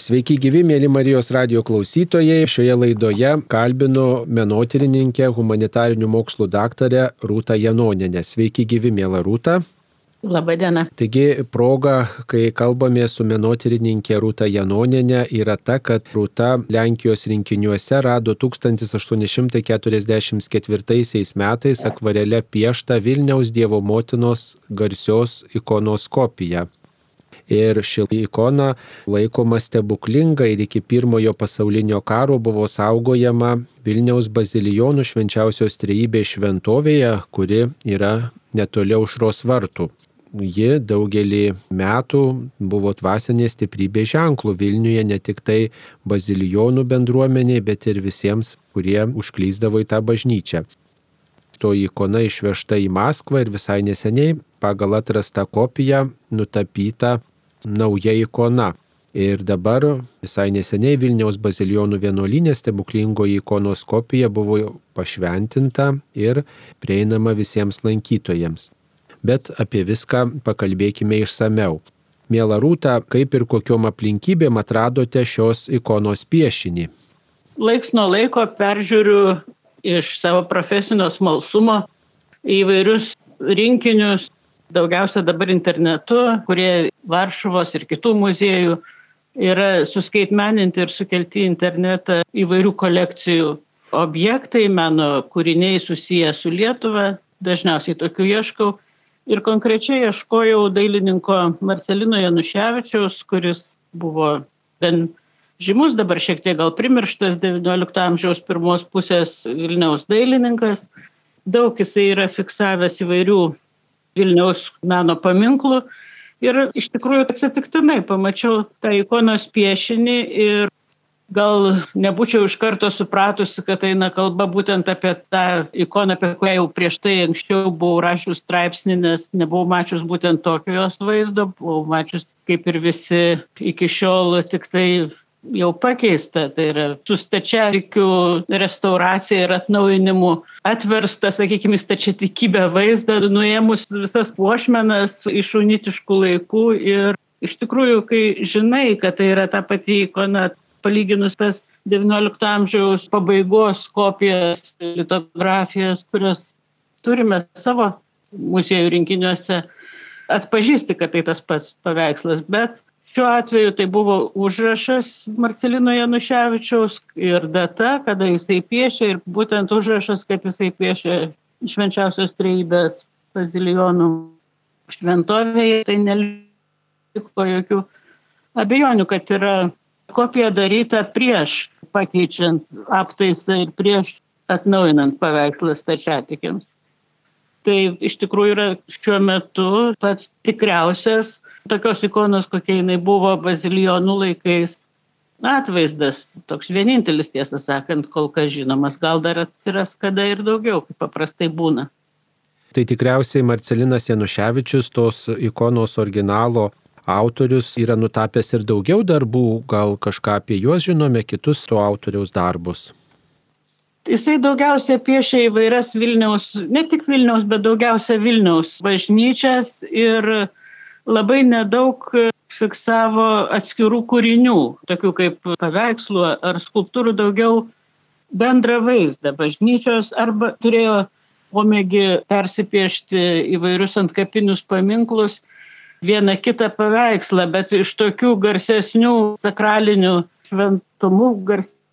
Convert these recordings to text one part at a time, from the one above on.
Sveiki gyvi, mėly Marijos radio klausytojai. Šioje laidoje kalbinu menotyrininkę, humanitarinių mokslų daktarę Rūtą Janoninę. Sveiki gyvi, mėla Rūta. Labadiena. Taigi proga, kai kalbame su menotyrininkė Rūta Janoninė, yra ta, kad Rūta Lenkijos rinkiniuose rado 1844 metais akvarelę pieštą Vilniaus Dievo motinos garsios ikonos kopiją ir ši ikona laikoma stebuklinga ir iki pirmojo pasaulinio karo buvo saugojama Vilniaus bazilijonų švenčiausios trejybės šventovėje, kuri yra netoli aušros vartų. Ji daugelį metų buvo dvasinė stiprybė ženklų Vilniuje ne tik tai bazilijonų bendruomeniai, bet ir visiems, kurie užklyzdavo į tą bažnyčią to ikona išvežta į Maskvą ir visai neseniai pagal atrastą kopiją nutapyta nauja ikona. Ir dabar visai neseniai Vilniaus bazilionų vienuolinė stebuklingoji ikonos kopija buvo pašventinta ir prieinama visiems lankytojams. Bet apie viską pakalbėkime išsameu. Mėla Rūta, kaip ir kokiom aplinkybėm atradote šios ikonos piešinį? Laiks nuo laiko peržiūriu iš savo profesinio smalsumo įvairius rinkinius, daugiausia dabar internetu, kurie Varšuvos ir kitų muziejų yra suskaitmeninti ir sukelti internetą įvairių kolekcijų objektai, meno kūriniai susiję su Lietuva, dažniausiai tokių ieškau. Ir konkrečiai ieškojau dailininko Marcelino Januševičiaus, kuris buvo gan žymus, dabar šiek tiek gal primirštas XIX amžiaus pirmos pusės Vilniaus dailininkas. Daug jisai yra fiksavęs įvairių Vilniaus meno paminklų. Ir iš tikrųjų atsitiktinai pamačiau tą ikonos piešinį ir gal nebūčiau iš karto supratusi, kad eina kalba būtent apie tą ikoną, apie kurią jau prieš tai anksčiau buvau rašius straipsnį, nes nebuvau mačius būtent tokio jos vaizdo, buvau mačius kaip ir visi iki šiol tik tai jau pakeista, tai yra su stačiarikių restauracija ir atnaujinimu atversta, sakykime, stačiatikybę vaizdą, nuėmus visas puošmenas iš unitiškų laikų. Ir iš tikrųjų, kai žinai, kad tai yra ta pati ikona, palyginus tas XIX amžiaus pabaigos kopijas, litografijas, kurias turime savo muziejų rinkiniuose, atpažįsti, kad tai tas pats paveikslas, bet Šiuo atveju tai buvo užrašas Marcelino Januševičiaus ir data, kada jisai piešė ir būtent užrašas, kaip jisai piešė švenčiausios treibės bazilijonų šventovėje, tai neliko jokių abejonių, kad yra kopija daryta prieš pakeičiant aptaisą ir prieš atnaujinant paveikslą stačiatikiams. Tai iš tikrųjų yra šiuo metu pats tikriausias tokios ikonos, kokia jinai buvo bazilijonų laikais. Atvaizdas, toks vienintelis, tiesą sakant, kol kas žinomas, gal dar atsiras kada ir daugiau, kaip paprastai būna. Tai tikriausiai Marcelinas Januševičius, tos ikonos originalo autorius, yra nutapęs ir daugiau darbų, gal kažką apie juos žinome, kitus to autoriaus darbus. Jisai daugiausia piešia įvairias Vilniaus, ne tik Vilniaus, bet daugiausia Vilniaus bažnyčias ir labai nedaug fiksavo atskirų kūrinių, tokių kaip paveikslų ar skulptūrų, daugiau bendrą vaizdą bažnyčios arba turėjo pomėgį persipiešti įvairius antkapinius paminklus, vieną kitą paveikslą, bet iš tokių garsesnių sakralinių šventumų,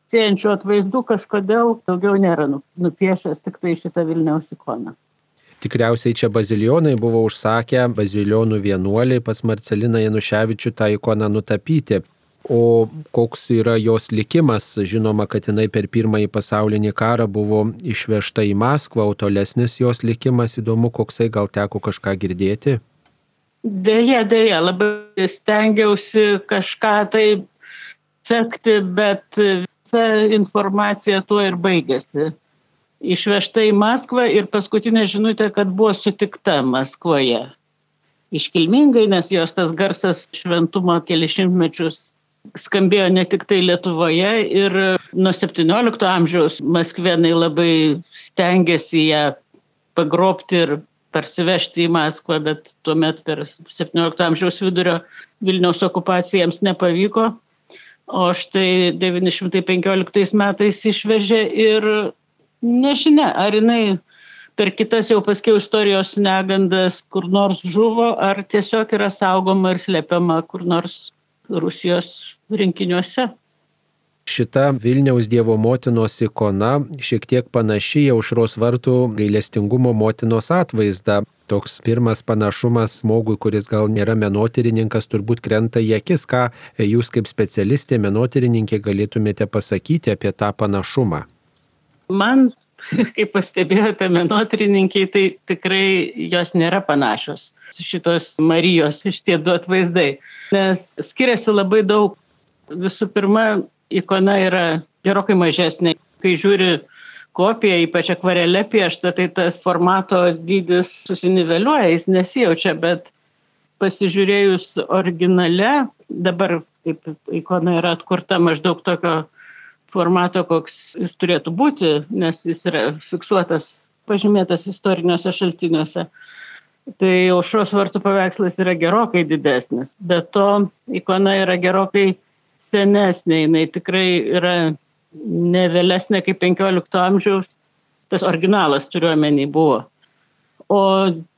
garsėjančių atvaizdų kažkodėl daugiau nėra nu, nupiešęs tik tai šitą Vilniaus ikoną. Tikriausiai čia bazilionai buvo užsakę, bazilionų vienuoliai pas Marceliną Januševičių tą ikoną nutapyti. O koks yra jos likimas? Žinoma, kad jinai per pirmąjį pasaulinį karą buvo išvežta į Maskvą, o tolesnis jos likimas įdomu, koksai gal teko kažką girdėti? Deja, deja, labai stengiausi kažką tai sekti, bet visa informacija tuo ir baigėsi išvežta į Maskvą ir paskutinė žinutė, kad buvo sutikta Maskvoje. Iškilmingai, nes jos tas garsas šventumo kelišimtmečius skambėjo ne tik tai Lietuvoje ir nuo 17 amžiaus Maskvenai labai stengiasi ją pagrobti ir parsivežti į Maskvą, bet tuomet per 17 amžiaus vidurio Vilniaus okupaciją jiems nepavyko. O štai 915 metais išvežė ir nežinia, ar jinai per kitas jau paskiau istorijos negandas kur nors žuvo, ar tiesiog yra saugoma ir slepiama kur nors Rusijos rinkiniuose. Šita Vilniaus Dievo motinos ikona šiek tiek panaši į aušros vartų gailestingumo motinos atvaizdą. Toks pirmas panašumas žmogui, kuris gal nėra menotyrininkas, turbūt krenta į akis, ką jūs kaip specialistė menotyrininkė galėtumėte pasakyti apie tą panašumą. Man, kaip pastebėjote menotyrininkiai, tai tikrai jos nėra panašios. Šitos Marijos šitie du atvaizdai. Nes skiriasi labai daug. Visų pirma, ikona yra gerokai mažesnė. Kai žiūri kopiją, ypač akvarelė piešta, tai tas formato dydis susiniveliuoja, jis nesijaučia, bet pasižiūrėjus originale, dabar kaip ikona yra atkurta maždaug tokio formato, koks jis turėtų būti, nes jis yra fiksuotas, pažymėtas istoriniuose šaltiniuose. Tai aušros vartų paveikslas yra gerokai didesnis, bet to ikona yra gerokai senesnė, jinai tikrai yra ne vėlesnė kaip 15 amžiaus, tas originalas turiuomenį buvo. O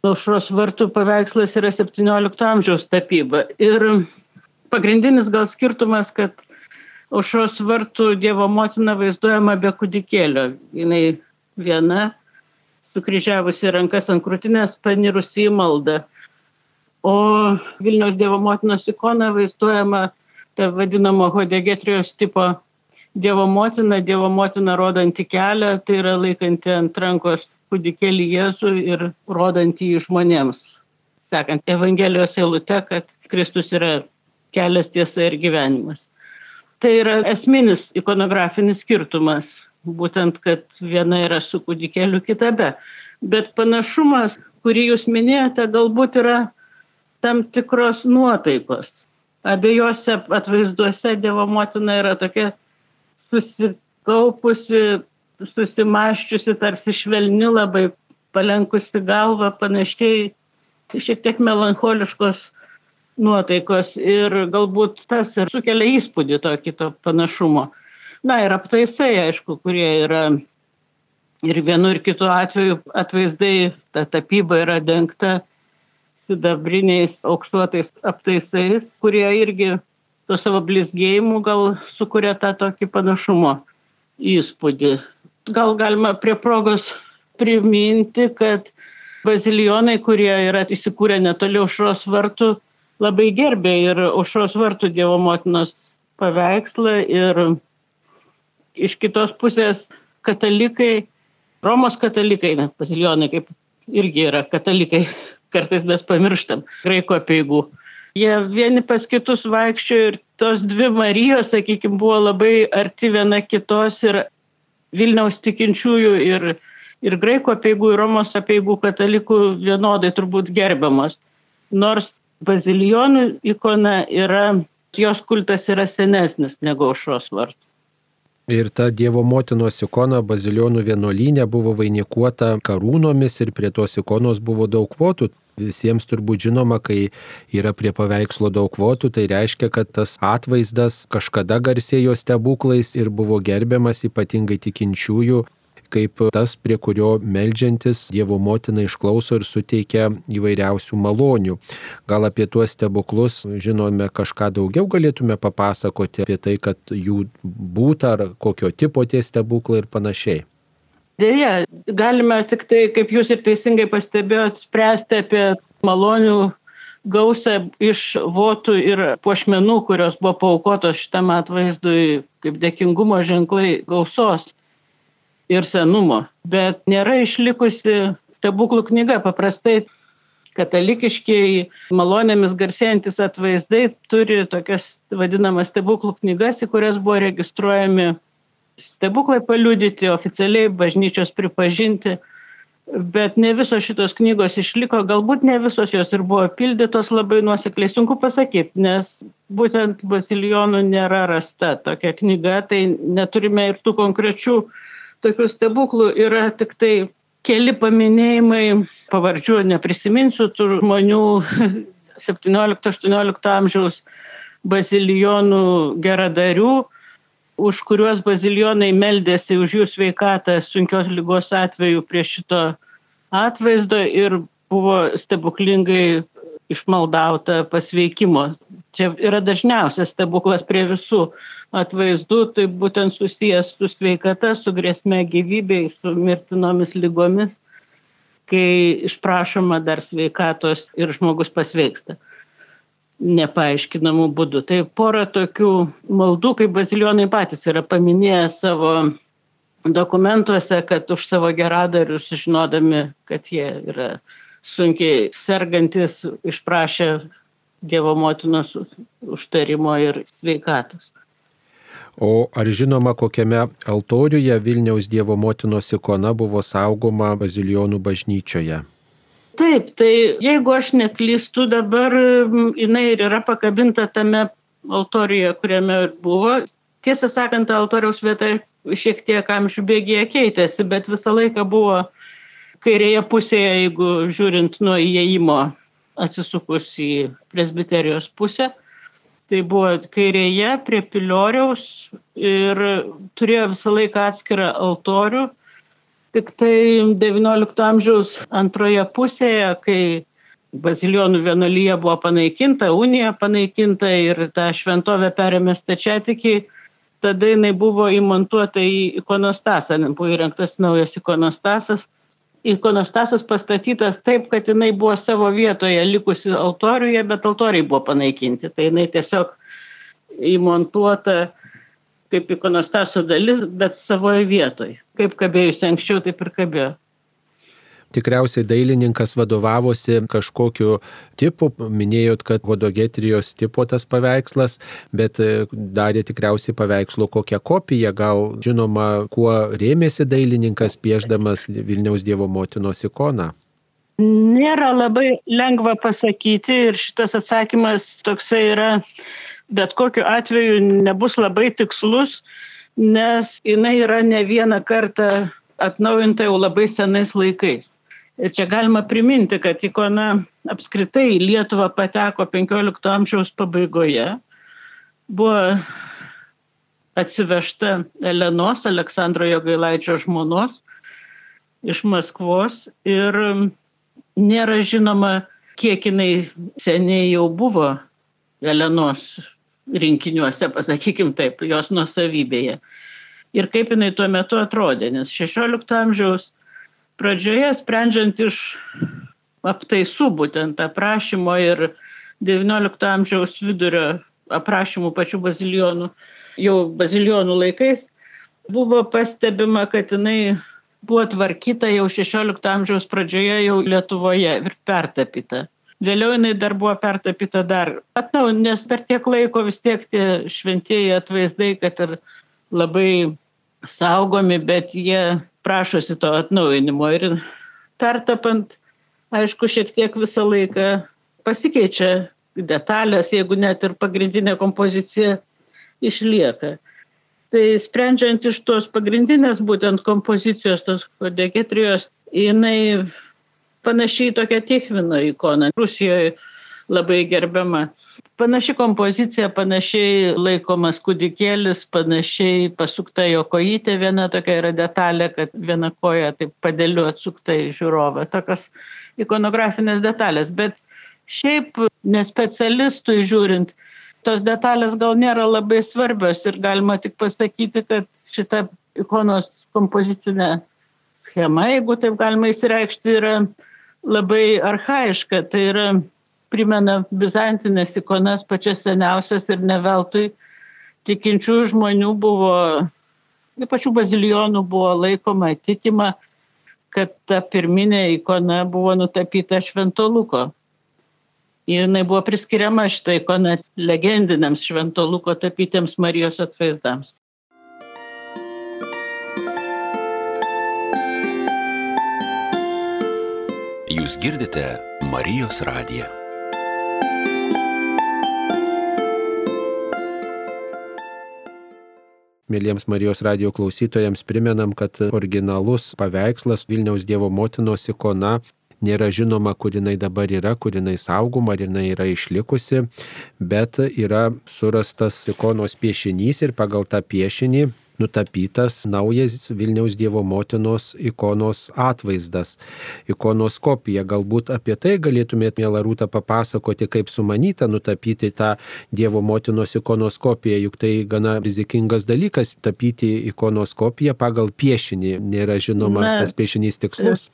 aušros vartų paveikslas yra 17 amžiaus tapyba. Ir pagrindinis gal skirtumas, kad aušros vartų Dievo motina vaizduojama be kudikėlio. Jis viena, sukryžiavusi rankas ant krūtinės, panirusi į maldą. O Vilniaus Dievo motinos ikona vaizduojama ta vadinamo hodegetrijos tipo Dievo motina, Dievo motina rodanti kelią, tai yra laikanti ant rankos kūdikėlį Jėzų ir rodantį jį žmonėms. Sekant Evangelijos eilute, kad Kristus yra kelias tiesa ir gyvenimas. Tai yra esminis ikonografinis skirtumas, būtent, kad viena yra su kūdikėliu, kita be. Bet panašumas, kurį jūs minėjote, galbūt yra tam tikros nuotaikos abiejose atvaizduose Dievo motina yra tokia susikaupusi, susimaščiusi, tarsi švelni labai, palenkusi galvą, panašiai, šiek tiek melancholiškos nuotaikos ir galbūt tas ir sukelia įspūdį to kito panašumo. Na ir aptaisai, aišku, kurie yra ir vienu ir kitu atveju atvaizdai, ta tapyba yra dengta sidabriniais auksuotais aptaisais, kurie irgi to savo blizgėjimu gal sukuria tą tokį panašumo įspūdį. Gal galima prie progos priminti, kad bazilionai, kurie yra įsikūrę netoli aušros vartų, labai gerbė ir aušros vartų Dievo motinos paveikslą ir iš kitos pusės katalikai, Romos katalikai, net bazilionai kaip irgi yra katalikai, kartais mes pamirštam graikų apieigų. Jie vieni pas kitus vaikščiojo ir tos dvi Marijos, sakykime, buvo labai arti viena kitos ir Vilniaus tikinčiųjų ir, ir graikų apieigų, ir Romos apieigų katalikų vienodai turbūt gerbiamos. Nors bazilijonų ikona yra, jos kultas yra senesnis negu aušros vartų. Ir ta Dievo motinos ikona Bazilionų vienuolynė buvo vainikuota karūnomis ir prie tos ikonos buvo daug kvotų. Visiems turbūt žinoma, kai yra prie paveikslo daug kvotų, tai reiškia, kad tas atvaizdas kažkada garsėjo stebuklais ir buvo gerbiamas ypatingai tikinčiųjų kaip tas, prie kurio melžiantis Dievo motina išklauso ir suteikia įvairiausių malonių. Gal apie tuos stebuklus žinome kažką daugiau galėtume papasakoti apie tai, kad jų būta ar kokio tipo tie stebuklai ir panašiai. Deja, galime tik tai, kaip jūs ir teisingai pastebėjot, spręsti apie malonių gausą iš votų ir puošmenų, kurios buvo paukotos šitam atvaizdui kaip dėkingumo ženklai gausos ir senumo, bet nėra išlikusi stebuklų knyga. Paprastai katalikiškiai malonėmis garsėjantis atvaizdai turi tokias vadinamas stebuklų knygas, į kurias buvo registruojami stebuklai paliudyti, oficialiai bažnyčios pripažinti. Bet ne visos šitos knygos išliko, galbūt ne visos jos ir buvo pildytos labai nuosekliai, sunku pasakyti, nes būtent Basilijonų nėra rasta tokia knyga, tai neturime ir tų konkrečių tokių stebuklų yra tik tai keli paminėjimai, pavardžių neprisiminsiu, tų žmonių 17-18 amžiaus bazilijonų geradarių, už kuriuos bazilijonai meldėsi už jų sveikatą sunkios lygos atveju prie šito atvaizdo ir buvo stebuklingai išmaldauta pasveikimo. Čia yra dažniausias stebuklas prie visų atvaizdų, tai būtent susijęs su sveikata, su grėsme gyvybei, su mirtinomis lygomis, kai išprašoma dar sveikatos ir žmogus pasveiksta nepaaiškinamų būdų. Tai pora tokių maldų, kaip bazilionai patys yra paminėję savo dokumentuose, kad už savo geradarius, žinodami, kad jie yra sunkiai sergantis, išprašė Dievo motinos užtarimo ir sveikatos. O ar žinoma, kokiame altoriuje Vilniaus Dievo motinos ikona buvo saugoma Bazilijonų bažnyčioje? Taip, tai jeigu aš neklystu, dabar jinai ir yra pakabinta tame altoriuje, kuriame buvo. Tiesą sakant, altoriaus vieta šiek tiek amžių bėgėje keitėsi, bet visą laiką buvo kairėje pusėje, jeigu žiūrint nuo įėjimo atsisukus į presbiterijos pusę. Tai buvo kairėje prie pilioriaus ir turėjo visą laiką atskirą altorių Tik tai XIX amžiaus antroje pusėje, kai Bazilionų vienuolyje buvo panaikinta, unija panaikinta ir tą šventovę perėmė stačiatikiai, tada jinai buvo įmontuota į ikonostasą, buvo įrengtas naujas ikonostasas. Ikonostasas pastatytas taip, kad jinai buvo savo vietoje likusi altoriuje, bet altoriai buvo panaikinti. Tai jinai tiesiog įmontuota kaip ikonostaso dalis, bet savoje vietoje. Kaip kabėjusi anksčiau, taip ir kabėjo. Tikriausiai dailininkas vadovavosi kažkokiu tipu, minėjot, kad vodogetrijos tipo tas paveikslas, bet e, darė tikriausiai paveikslo kokią kopiją, gal žinoma, kuo rėmėsi dailininkas pieždamas Vilniaus Dievo motinos ikoną. Nėra labai lengva pasakyti ir šitas atsakymas toksai yra bet kokiu atveju nebus labai tikslus, nes jinai yra ne vieną kartą atnaujinta jau labai senais laikais. Ir čia galima priminti, kad ikona apskritai į Lietuvą pateko 15 amžiaus pabaigoje. Buvo atsivežta Elenos, Aleksandro Jogailaičio žmonos iš Maskvos ir nėra žinoma, kiek jinai seniai jau buvo Elenos rinkiniuose, pasakykim taip, jos nuosavybėje. Ir kaip jinai tuo metu atrodė, nes 16 amžiaus pradžioje, sprendžiant iš aptaisų būtent aprašymo ir 19 amžiaus vidurio aprašymų pačių bazilionų, jau bazilionų laikais, buvo pastebima, kad jinai buvo tvarkyta jau 16 amžiaus pradžioje jau Lietuvoje ir pertapyta. Vėliau jinai dar buvo pertapyta dar atnaujinti, nes per tiek laiko vis tiek tie šventieji atvaizdai, kad ir labai saugomi, bet jie prašosi to atnaujinimo. Ir pertapant, aišku, šiek tiek visą laiką pasikeičia detalės, jeigu net ir pagrindinė kompozicija išlieka. Tai sprendžiant iš tos pagrindinės būtent kompozicijos, tos kodegetrijos, jinai panašiai tokia Tichvino ikona, Rusijoje labai gerbiama. Panaši kompozicija, panašiai laikomas kūdikėlis, panašiai pasukta jo kojytė, viena tokia yra detalė, kad viena koja taip padėliu atsukta į žiūrovą. Tokios ikonografinės detalės. Bet šiaip nespecialistui žiūrint, tos detalės gal nėra labai svarbios ir galima tik pasakyti, kad šita ikonos kompozicinė schema, jeigu taip galima įsireikšti, yra labai arhaiška, tai yra primena bizantinės ikonas pačias seniausias ir neveltui tikinčių žmonių buvo, pačių bazilijonų buvo laikoma, tikima, kad ta pirminė ikona buvo nutapyta Švento Luko. Ir jinai buvo priskiriama šitą ikoną legendiniams Švento Luko tapytiems Marijos atvaizdams. Jūs girdite Marijos radiją. Mėlyjams Marijos radio klausytojams primenam, kad originalus paveikslas Vilniaus Dievo motinos ikona nėra žinoma, kur jinai dabar yra, kur jinai saugoma, ar jinai yra išlikusi, bet yra surastas ikonos piešinys ir pagal tą piešinį nutapytas naujas Vilniaus Dievo motinos ikonos atvaizdas, ikonos kopija. Galbūt apie tai galėtumėte, mėla Rūta, papasakoti, kaip sumanyta nutapyti tą Dievo motinos ikonos kopiją, juk tai gana rizikingas dalykas tapyti ikonos kopiją pagal piešinį. Nėra žinoma Na, tas piešinys tikslus.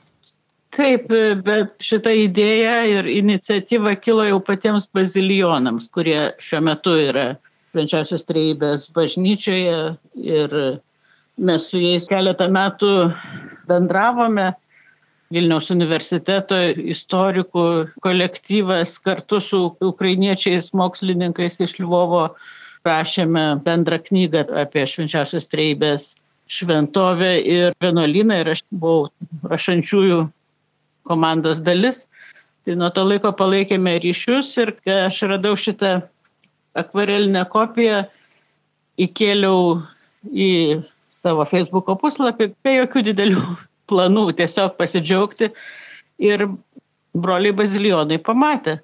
Taip, bet šita idėja ir iniciatyva kilo jau patiems bazilijonams, kurie šiuo metu yra švenčiausios treibės bažnyčioje ir mes su jais keletą metų bendravome. Vilniaus universiteto istorikų kolektyvas kartu su ukrainiečiais mokslininkais iš Lvovo rašėme bendrą knygą apie švenčiausios treibės šventovę ir vienuolyną ir aš buvau rašančiųjų komandos dalis. Tai nuo to laiko palaikėme ryšius ir kai aš radau šitą akvarelinę kopiją įkėliau į savo Facebook'o puslapį be jokių didelių planų, tiesiog pasidžiaugti. Ir broliai bazilionai pamatė.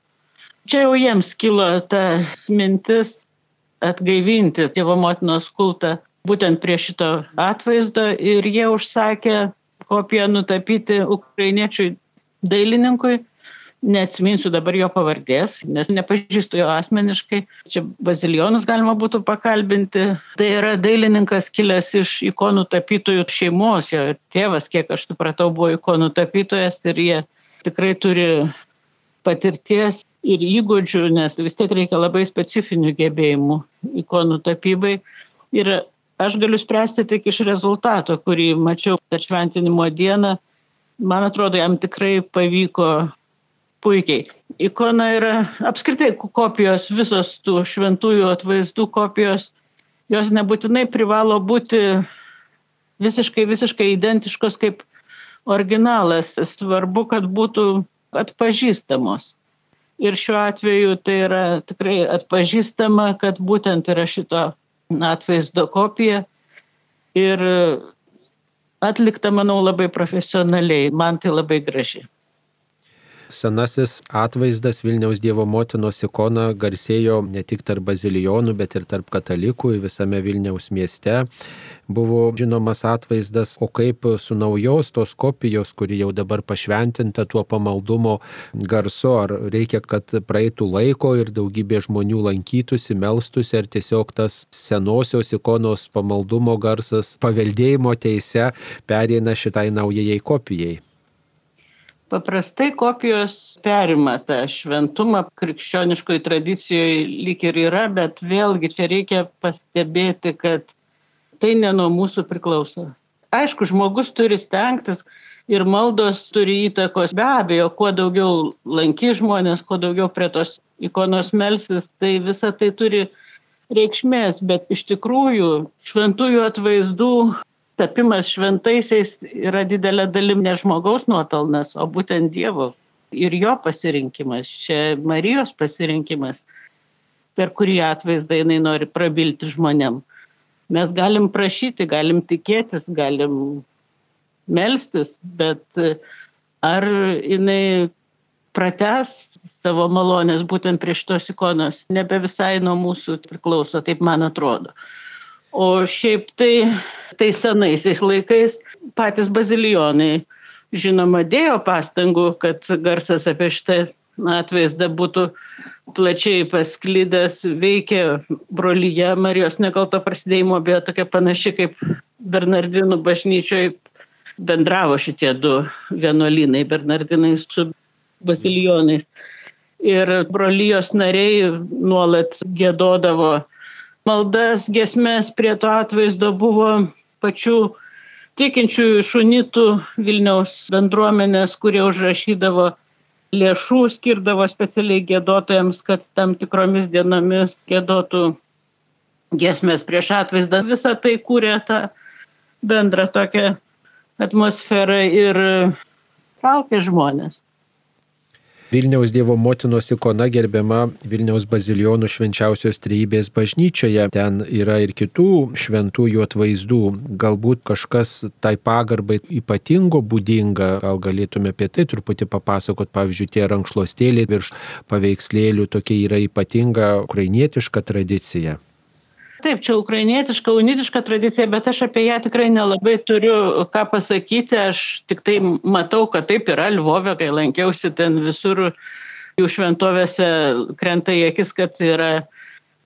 Čia jau jiems kilo ta mintis atgaivinti Dievo motinos kultą būtent prie šito atvaizdo ir jie užsakė kopiją nutapyti ukrainiečiui dailininkui neatsiminsiu dabar jo pavardės, nes nepažįstu jo asmeniškai. Čia bazilionus galima būtų pakalbinti. Tai yra dailininkas kilęs iš ikonų tapytojų šeimos. Jo tėvas, kiek aš supratau, buvo ikonų tapytojas ir jie tikrai turi patirties ir įgūdžių, nes vis tiek reikia labai specifinių gebėjimų ikonų tapybai. Ir aš galiu spręsti tik iš rezultato, kurį mačiau atšventinimo dieną. Man atrodo, jam tikrai pavyko puikiai. Ikona yra apskritai kopijos, visos tų šventųjų atvaizdų kopijos, jos nebūtinai privalo būti visiškai, visiškai identiškos kaip originalas. Svarbu, kad būtų atpažįstamos. Ir šiuo atveju tai yra tikrai atpažįstama, kad būtent yra šito atvaizdo kopija. Ir atlikta, manau, labai profesionaliai. Man tai labai gražiai senasis atvaizdas Vilniaus Dievo motinos ikona garsėjo ne tik tarp bazilijonų, bet ir tarp katalikų visame Vilniaus mieste. Buvo žinomas atvaizdas, o kaip su naujos tos kopijos, kuri jau dabar pašventinta tuo pamaldumo garsu, ar reikia, kad praeitų laiko ir daugybė žmonių lankytųsi, melstųsi, ar tiesiog tas senosios ikonos pamaldumo garsas paveldėjimo teise perėina šitai naujai kopijai. Paprastai kopijos perima tą šventumą, krikščioniškoje tradicijoje lyg ir yra, bet vėlgi čia reikia pastebėti, kad tai ne nuo mūsų priklauso. Aišku, žmogus turi stengtis ir maldos turi įtakos. Be abejo, kuo daugiau lanky žmonės, kuo daugiau prie tos ikonos melsis, tai visa tai turi reikšmės, bet iš tikrųjų šventųjų atvaizdų tapimas šventaisiais yra didelė dalim ne žmogaus nuopelnas, o būtent Dievo ir jo pasirinkimas, čia Marijos pasirinkimas, per kurį atvaizdą jinai nori prabilti žmonėm. Mes galim prašyti, galim tikėtis, galim melstis, bet ar jinai prates savo malonės būtent prie šitos ikonos, nebe visai nuo mūsų priklauso, taip man atrodo. O šiaip tai, tai senaisiais laikais patys bazilijonai, žinoma, dėjo pastangų, kad garsas apie šitą atvaizdą būtų plačiai pasklydęs, veikė brolyje Marijos nekalto prasidėjimo, bet tokia panaši kaip Bernardinų bažnyčioje bendravo šitie du vienuolynai, Bernardinai su bazilijonais. Ir brolyjos nariai nuolat gėdodavo maldas, gesmes prie to atvaizdo buvo pačių tikinčiųjų šunitų Vilniaus bendruomenės, kurie užrašydavo lėšų, skirdavo specialiai gėdotojams, kad tam tikromis dienomis gėdotų gesmės prieš atvaizdą. Visą tai kūrė tą bendrą tokią atmosferą ir traukė žmonės. Vilniaus Dievo motinos ikona gerbiama Vilniaus bazilionų švenčiausios trybės bažnyčioje. Ten yra ir kitų šventųjų atvaizdų. Galbūt kažkas tai pagarbai ypatingo būdinga. Gal galėtume apie tai truputį papasakot. Pavyzdžiui, tie rankšluostėliai virš paveikslėlių tokia yra ypatinga ukrainietiška tradicija. Taip, čia ukrainietiška, unitiška tradicija, bet aš apie ją tikrai nelabai turiu ką pasakyti. Aš tik tai matau, kad taip yra Lvovė, kai lankiausi ten visur jų šventovėse krenta į akis, kad yra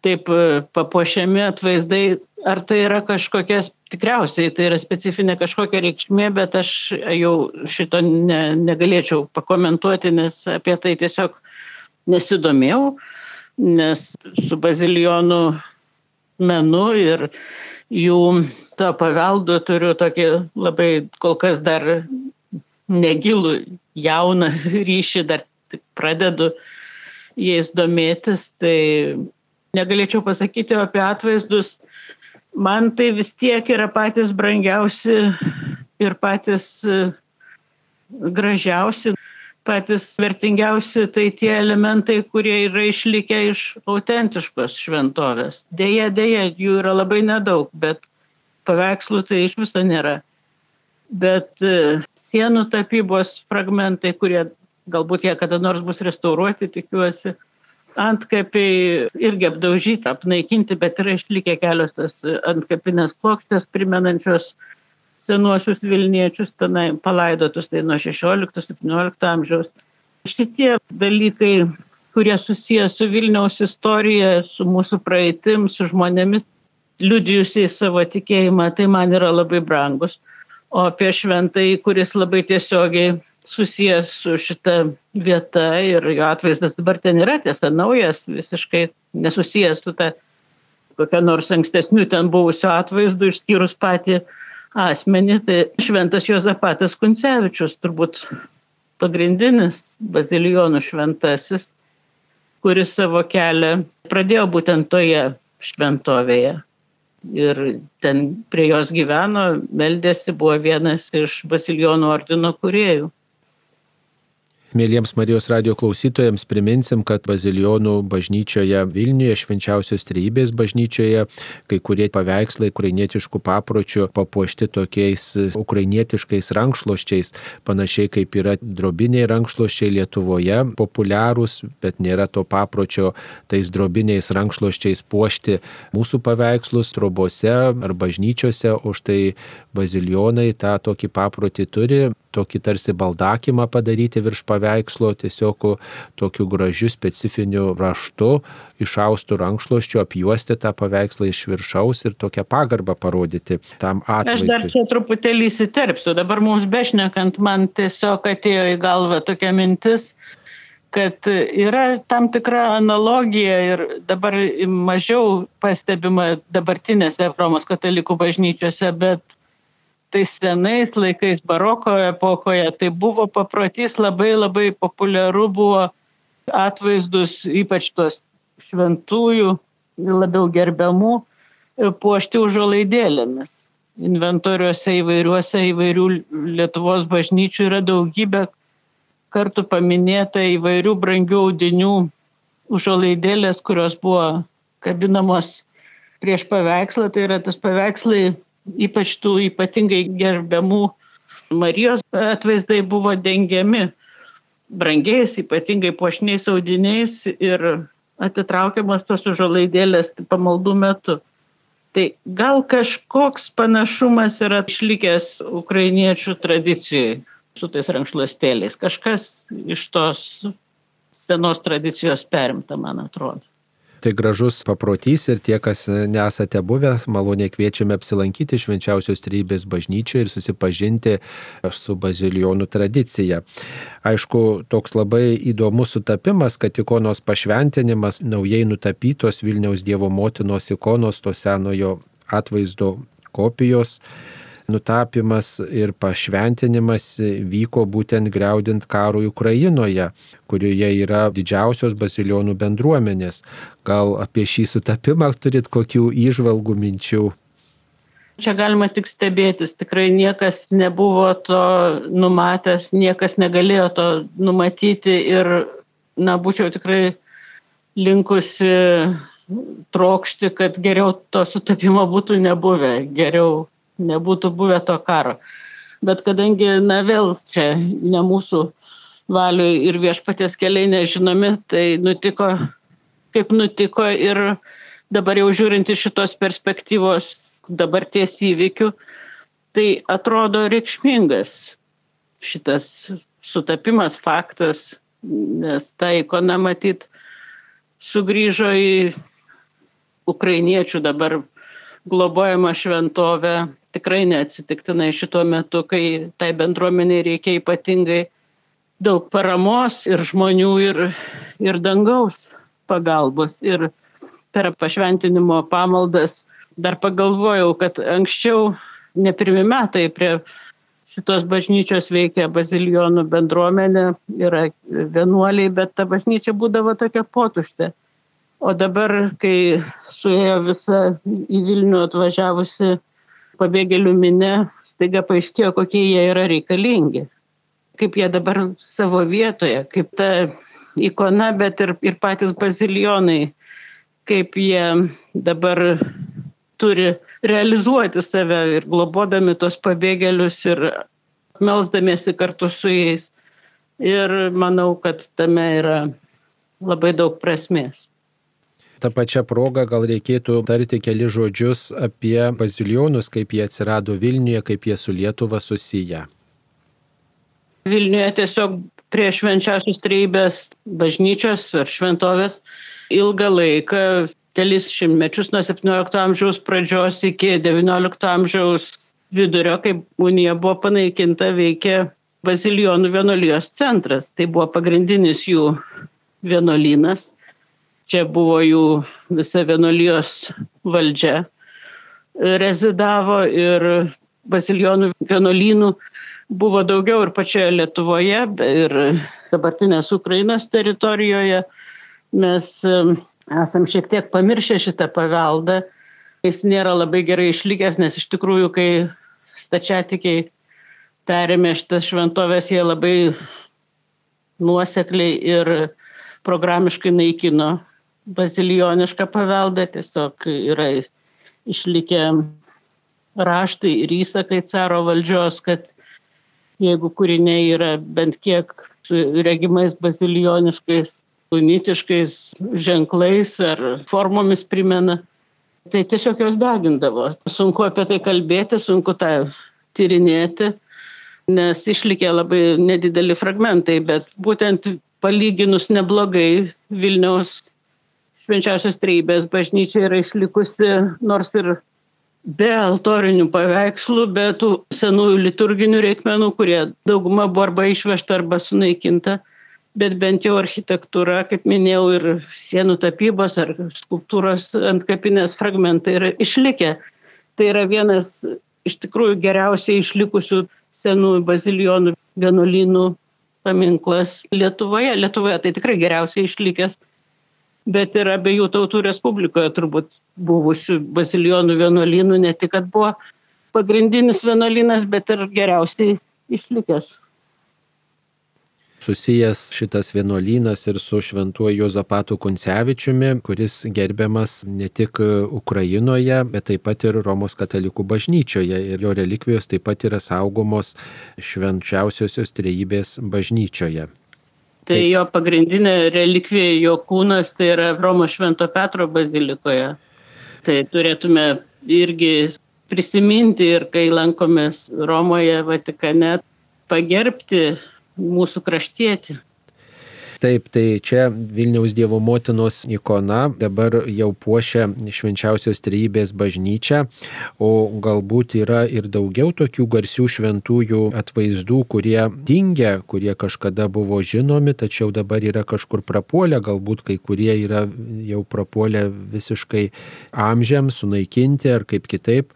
taip papuošiami atvaizdai. Ar tai yra kažkokias, tikriausiai tai yra specifinė kažkokia reikšmė, bet aš jau šito ne, negalėčiau pakomentuoti, nes apie tai tiesiog nesidomėjau, nes su bazilionu menu ir jų to paveldo turiu tokį labai kol kas dar negilų jauną ryšį, dar tik pradedu jais domėtis, tai negalėčiau pasakyti apie atvaizdus. Man tai vis tiek yra patys brangiausi ir patys gražiausi patys vertingiausi tai tie elementai, kurie yra išlikę iš autentiškos šventovės. Deja, deja, jų yra labai nedaug, bet paveikslų tai iš viso nėra. Bet e, sienų tapybos fragmentai, kurie galbūt jie kada nors bus restauruoti, tikiuosi, antkapiai irgi apdaužyti, apnaikinti, bet yra išlikę kelios tos antkapinės plokštės primenančios senuosius Vilniečius tenai palaidotus tai nuo 16-17 amžiaus. Šitie dalykai, kurie susijęs su Vilniaus istorija, su mūsų praeitim, su žmonėmis liudijusiais savo tikėjimą, tai man yra labai brangus. O apie šventai, kuris labai tiesiogiai susijęs su šita vieta ir jo atvaizdas dabar ten yra tiesa naujas, visiškai nesusijęs su ta kokia nors ankstesnių ten buvusių atvaizdų, išskyrus patį asmenį, tai šventas Jozapatas Kuncevičius, turbūt pagrindinis bazilijonų šventasis, kuris savo kelią pradėjo būtent toje šventovėje. Ir ten prie jos gyveno, meldėsi, buvo vienas iš bazilijonų ordino kuriejų. Mėlyjams Marijos radio klausytojams priminsim, kad Bazilionų bažnyčioje Vilniuje, švenčiausios trybės bažnyčioje, kai kurie paveikslai ukrainietiškų papročių papuošti tokiais ukrainietiškais rankšluoščiais, panašiai kaip yra drobiniai rankšluoščiai Lietuvoje, populiarūs, bet nėra to papročio tais drobiniais rankšluoščiais puošti mūsų paveikslus trobose ar bažnyčiose, o štai Bazilionai tą tokį paprotį turi tokį tarsi baldakimą padaryti virš paveikslo, tiesiog tokiu gražiu specifiniu raštu, išaustų rankšluoščiu apjuosti tą paveikslą iš viršaus ir tokią pagarbą parodyti tam atvaizdui. Aš dar čia truputėlį įsiterpsiu, dabar mums bešnekant, man tiesiog atėjo į galvą tokia mintis, kad yra tam tikra analogija ir dabar mažiau pastebima dabartinėse Romos katalikų bažnyčiose, bet tais senais laikais, baroko epochoje, tai buvo paprotys labai labai populiaru buvo atvaizdus, ypač tos šventųjų, labiau gerbiamų, puošti užuolaidėlėmis. Inventoriuose įvairiuose įvairių Lietuvos bažnyčių yra daugybė kartų paminėta įvairių brangių audinių užuolaidėlės, kurios buvo kabinamos prieš paveikslą. Tai yra tas paveikslai ypač tų ypatingai gerbiamų Marijos atvaizdai buvo dengiami brangiais, ypatingai puošniais audiniais ir atitraukiamas tos užuolaidėlės pamaldų metu. Tai gal kažkoks panašumas yra išlikęs ukrainiečių tradicijai su tais rankšluostėliais. Kažkas iš tos senos tradicijos perimta, man atrodo. Tai gražus paprotys ir tie, kas nesate buvę, maloniai kviečiame apsilankyti švenčiausios trybės bažnyčioje ir susipažinti su bazilionų tradicija. Aišku, toks labai įdomus sutapimas, kad ikonos pašventinimas naujai nutapytos Vilniaus Dievo motinos ikonos to senojo atvaizdo kopijos nutapimas ir pašventinimas vyko būtent greudint karui Ukrainoje, kurioje yra didžiausios basilionų bendruomenės. Gal apie šį sutapimą turit kokių įžvalgų minčių? Čia galima tik stebėtis, tikrai niekas nebuvo to numatęs, niekas negalėjo to numatyti ir na, būčiau tikrai linkusi trokšti, kad geriau to sutapimo būtų nebuvę, geriau nebūtų buvę to karo. Bet kadangi, na vėl čia ne mūsų valiui ir viešpatės keliai nežinomi, tai nutiko, kaip nutiko ir dabar jau žiūrint iš šitos perspektyvos dabarties įvykių, tai atrodo reikšmingas šitas sutapimas, faktas, nes ta ikona matyt sugrįžo į ukrainiečių dabar globojama šventovė tikrai neatsitiktinai šituo metu, kai tai bendruomeniai reikia ypatingai daug paramos ir žmonių, ir, ir dangaus pagalbos. Ir per pašventinimo pamaldas dar pagalvojau, kad anksčiau ne pirmi metai prie šitos bažnyčios veikia bazilijonų bendruomenė, yra vienuoliai, bet ta bažnyčia būdavo tokia potuštė. O dabar, kai suėjo visa į Vilnių atvažiavusi pabėgėlių minė, staiga paaiškėjo, kokie jie yra reikalingi. Kaip jie dabar savo vietoje, kaip ta ikona, bet ir, ir patys bazilionai, kaip jie dabar turi realizuoti save ir globodami tos pabėgėlius ir melzdamiesi kartu su jais. Ir manau, kad tame yra labai daug prasmės. Ta pačia proga gal reikėtų tarti keli žodžius apie bazilionus, kaip jie atsirado Vilniuje, kaip jie su Lietuva susiję. Vilniuje tiesiog prie švenčiausios treibės bažnyčios ar šventovės ilgą laiką kelis šimtmečius nuo 17 amžiaus pradžios iki 19 amžiaus vidurio, kai unija buvo panaikinta, veikė Bazilijonų vienolijos centras. Tai buvo pagrindinis jų vienolynas. Čia buvo jų visa vienolijos valdžia rezidavo ir Bazilijonų vienolynų buvo daugiau ir pačioje Lietuvoje, ir dabartinės Ukrainos teritorijoje. Mes esam šiek tiek pamiršę šitą paveldą. Jis nėra labai gerai išlikęs, nes iš tikrųjų, kai stačiatikiai perėmė šitas šventovės, jie labai nuosekliai ir programiškai naikino bazilijonišką paveldą. Tiesiog yra išlikę raštai ir įsakai caro valdžios, kad jeigu kūriniai yra bent kiek su regimais bazilijoniškais unitiškais ženklais ar formomis primena, tai tiesiog jos degindavo. Sunku apie tai kalbėti, sunku tą tyrinėti, nes išlikė labai nedideli fragmentai, bet būtent palyginus neblogai Vilniaus švenčiausios treibės bažnyčia yra išlikusi, nors ir be altorinių paveikslų, be tų senųjų liturginių reikmenų, kurie dauguma buvo arba išvežta, arba sunaikinta bet bent jau architektūra, kaip minėjau, ir sienų tapybos ar skulptūros ant kapinės fragmentai yra išlikę. Tai yra vienas iš tikrųjų geriausiai išlikusių senų bazilijonų vienuolynų paminklas Lietuvoje. Lietuvoje tai tikrai geriausiai išlikęs, bet ir abiejų tautų respublikoje turbūt buvusių bazilijonų vienuolynų ne tik, kad buvo pagrindinis vienuolynas, bet ir geriausiai išlikęs susijęs šitas vienuolynas ir su šventuoju Jozapatu Kuncevičiumi, kuris gerbiamas ne tik Ukrainoje, bet taip pat ir Romos katalikų bažnyčioje. Ir jo relikvijos taip pat yra saugomos švenčiausiosios trejybės bažnyčioje. Tai jo pagrindinė relikvija, jo kūnas, tai yra Romos Švento Petro bazilikoje. Tai turėtume irgi prisiminti ir kai lankomės Romoje, Vatikane, pagerbti mūsų kraštietį. Taip, tai čia Vilniaus Dievo motinos ikona dabar jau puošia švenčiausios trejybės bažnyčią, o galbūt yra ir daugiau tokių garsių šventųjų atvaizdų, kurie dingia, kurie kažkada buvo žinomi, tačiau dabar yra kažkur prapuolę, galbūt kai kurie yra jau prapuolę visiškai amžiams, sunaikinti ar kaip kitaip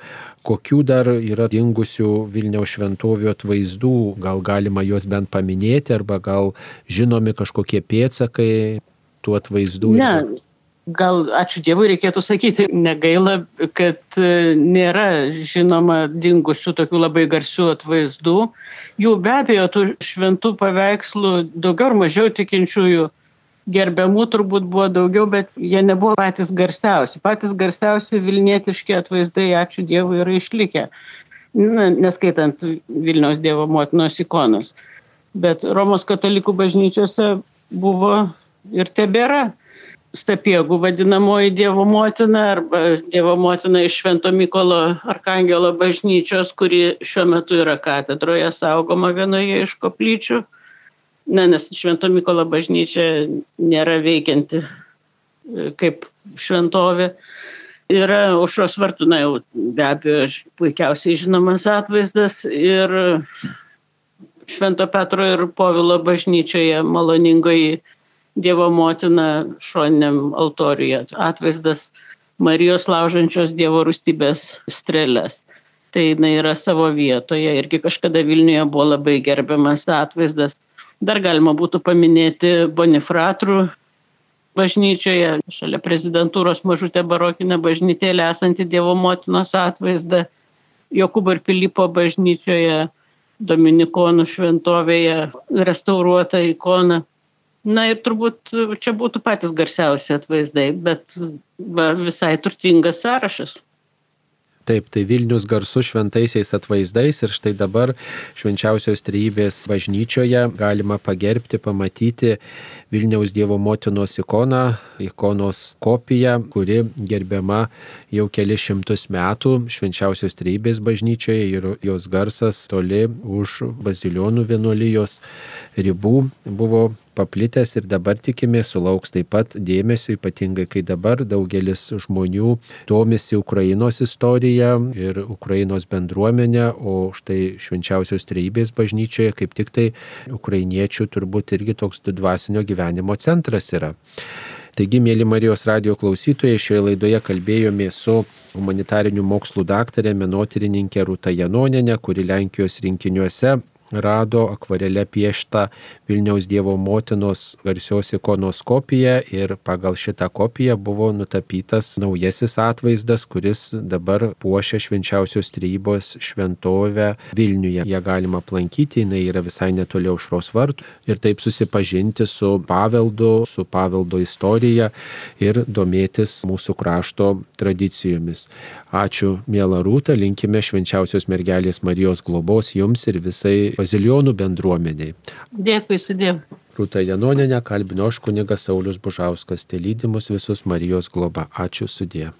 kokių dar yra dingusių Vilniaus šventovių atvaizdų, gal galima juos bent paminėti, arba gal žinomi kažkokie pėtsakai tų atvaizdų. Ne. Gal, ačiū Dievui, reikėtų sakyti, negaila, kad e, nėra žinoma dingusių tokių labai garsių atvaizdų. Jų be abejo, tų šventų paveikslų daugiau ar mažiau tikinčiųjų gerbiamų turbūt buvo daugiau, bet jie nebuvo patys garsiausi. Patys garsiausi Vilnietiški atvaizdai, ačiū Dievui, yra išlikę. Na, neskaitant Vilniaus Dievo motinos ikonos. Bet Romos katalikų bažnyčiose buvo ir tebėra Stapiegų vadinamoji Dievo motina arba Dievo motina iš Švento Mykolo Arkangelo bažnyčios, kuri šiuo metu yra katedroje saugoma vienoje iš koplyčių. Na, nes Švento Mykolo bažnyčia nėra veikianti e, kaip šventovė. Yra užros vartų, na jau be abejo, puikiausiai žinomas atvaizdas ir Švento Petro ir Povilo bažnyčioje maloningoji Dievo motina šoniniam altoriuje. Atvaizdas Marijos laužančios Dievo rūstybės strėlės. Tai jinai yra savo vietoje. Irgi kažkada Vilniuje buvo labai gerbiamas atvaizdas. Dar galima būtų paminėti Bonifratrų bažnyčioje, šalia prezidentūros mažutė barokinė bažnytėlė esanti Dievo motinos atvaizdą. Jokūbo ir Pilypo bažnyčioje, Dominikonų šventovėje restauruota ikona na ir turbūt čia būtų patys garsiausi atvaizdai bet va visai turtingas sąrašas Taip, tai Vilnius garsus šventaisiais atvaizdais ir štai dabar švenčiausios trybės bažnyčioje galima pagerbti, pamatyti Vilniaus Dievo motinos ikoną, ikonos kopiją, kuri gerbiama jau keli šimtus metų švenčiausios trybės bažnyčioje ir jos garsas toli už bazilionų vienuolijos ribų buvo paplitęs ir dabar tikimės sulauks taip pat dėmesio, ypatingai kai dabar daugelis žmonių domisi Ukrainos istorija ir Ukrainos bendruomenė, o štai švenčiausios trejybės bažnyčioje kaip tik tai ukrainiečių turbūt irgi toks dvasinio gyvenimo centras yra. Taigi, mėly Marijos radio klausytojai, šioje laidoje kalbėjome su humanitarinių mokslų daktarė, menotyrininkė Rūta Janoninė, kuri Lenkijos rinkiniuose rado akvarelė pieštą Vilniaus Dievo motinos garsios ikonos kopiją ir pagal šitą kopiją buvo nutapytas naujasis atvaizdas, kuris dabar puošia švenčiausios trybos šventovę Vilniuje. Ją galima aplankyti, jinai yra visai netoli aušros vartų ir taip susipažinti su paveldu, su paveldo istorija ir domėtis mūsų krašto tradicijomis. Ačiū, mėla Rūta, linkime švenčiausios mergelės Marijos globos jums ir visai bazilionų bendruomeniai. Dėkui, sudėm. Rūta Janoninė kalbino aš kunigas Saulis Bužauskas, tai lydimus visus Marijos globa. Ačiū sudė.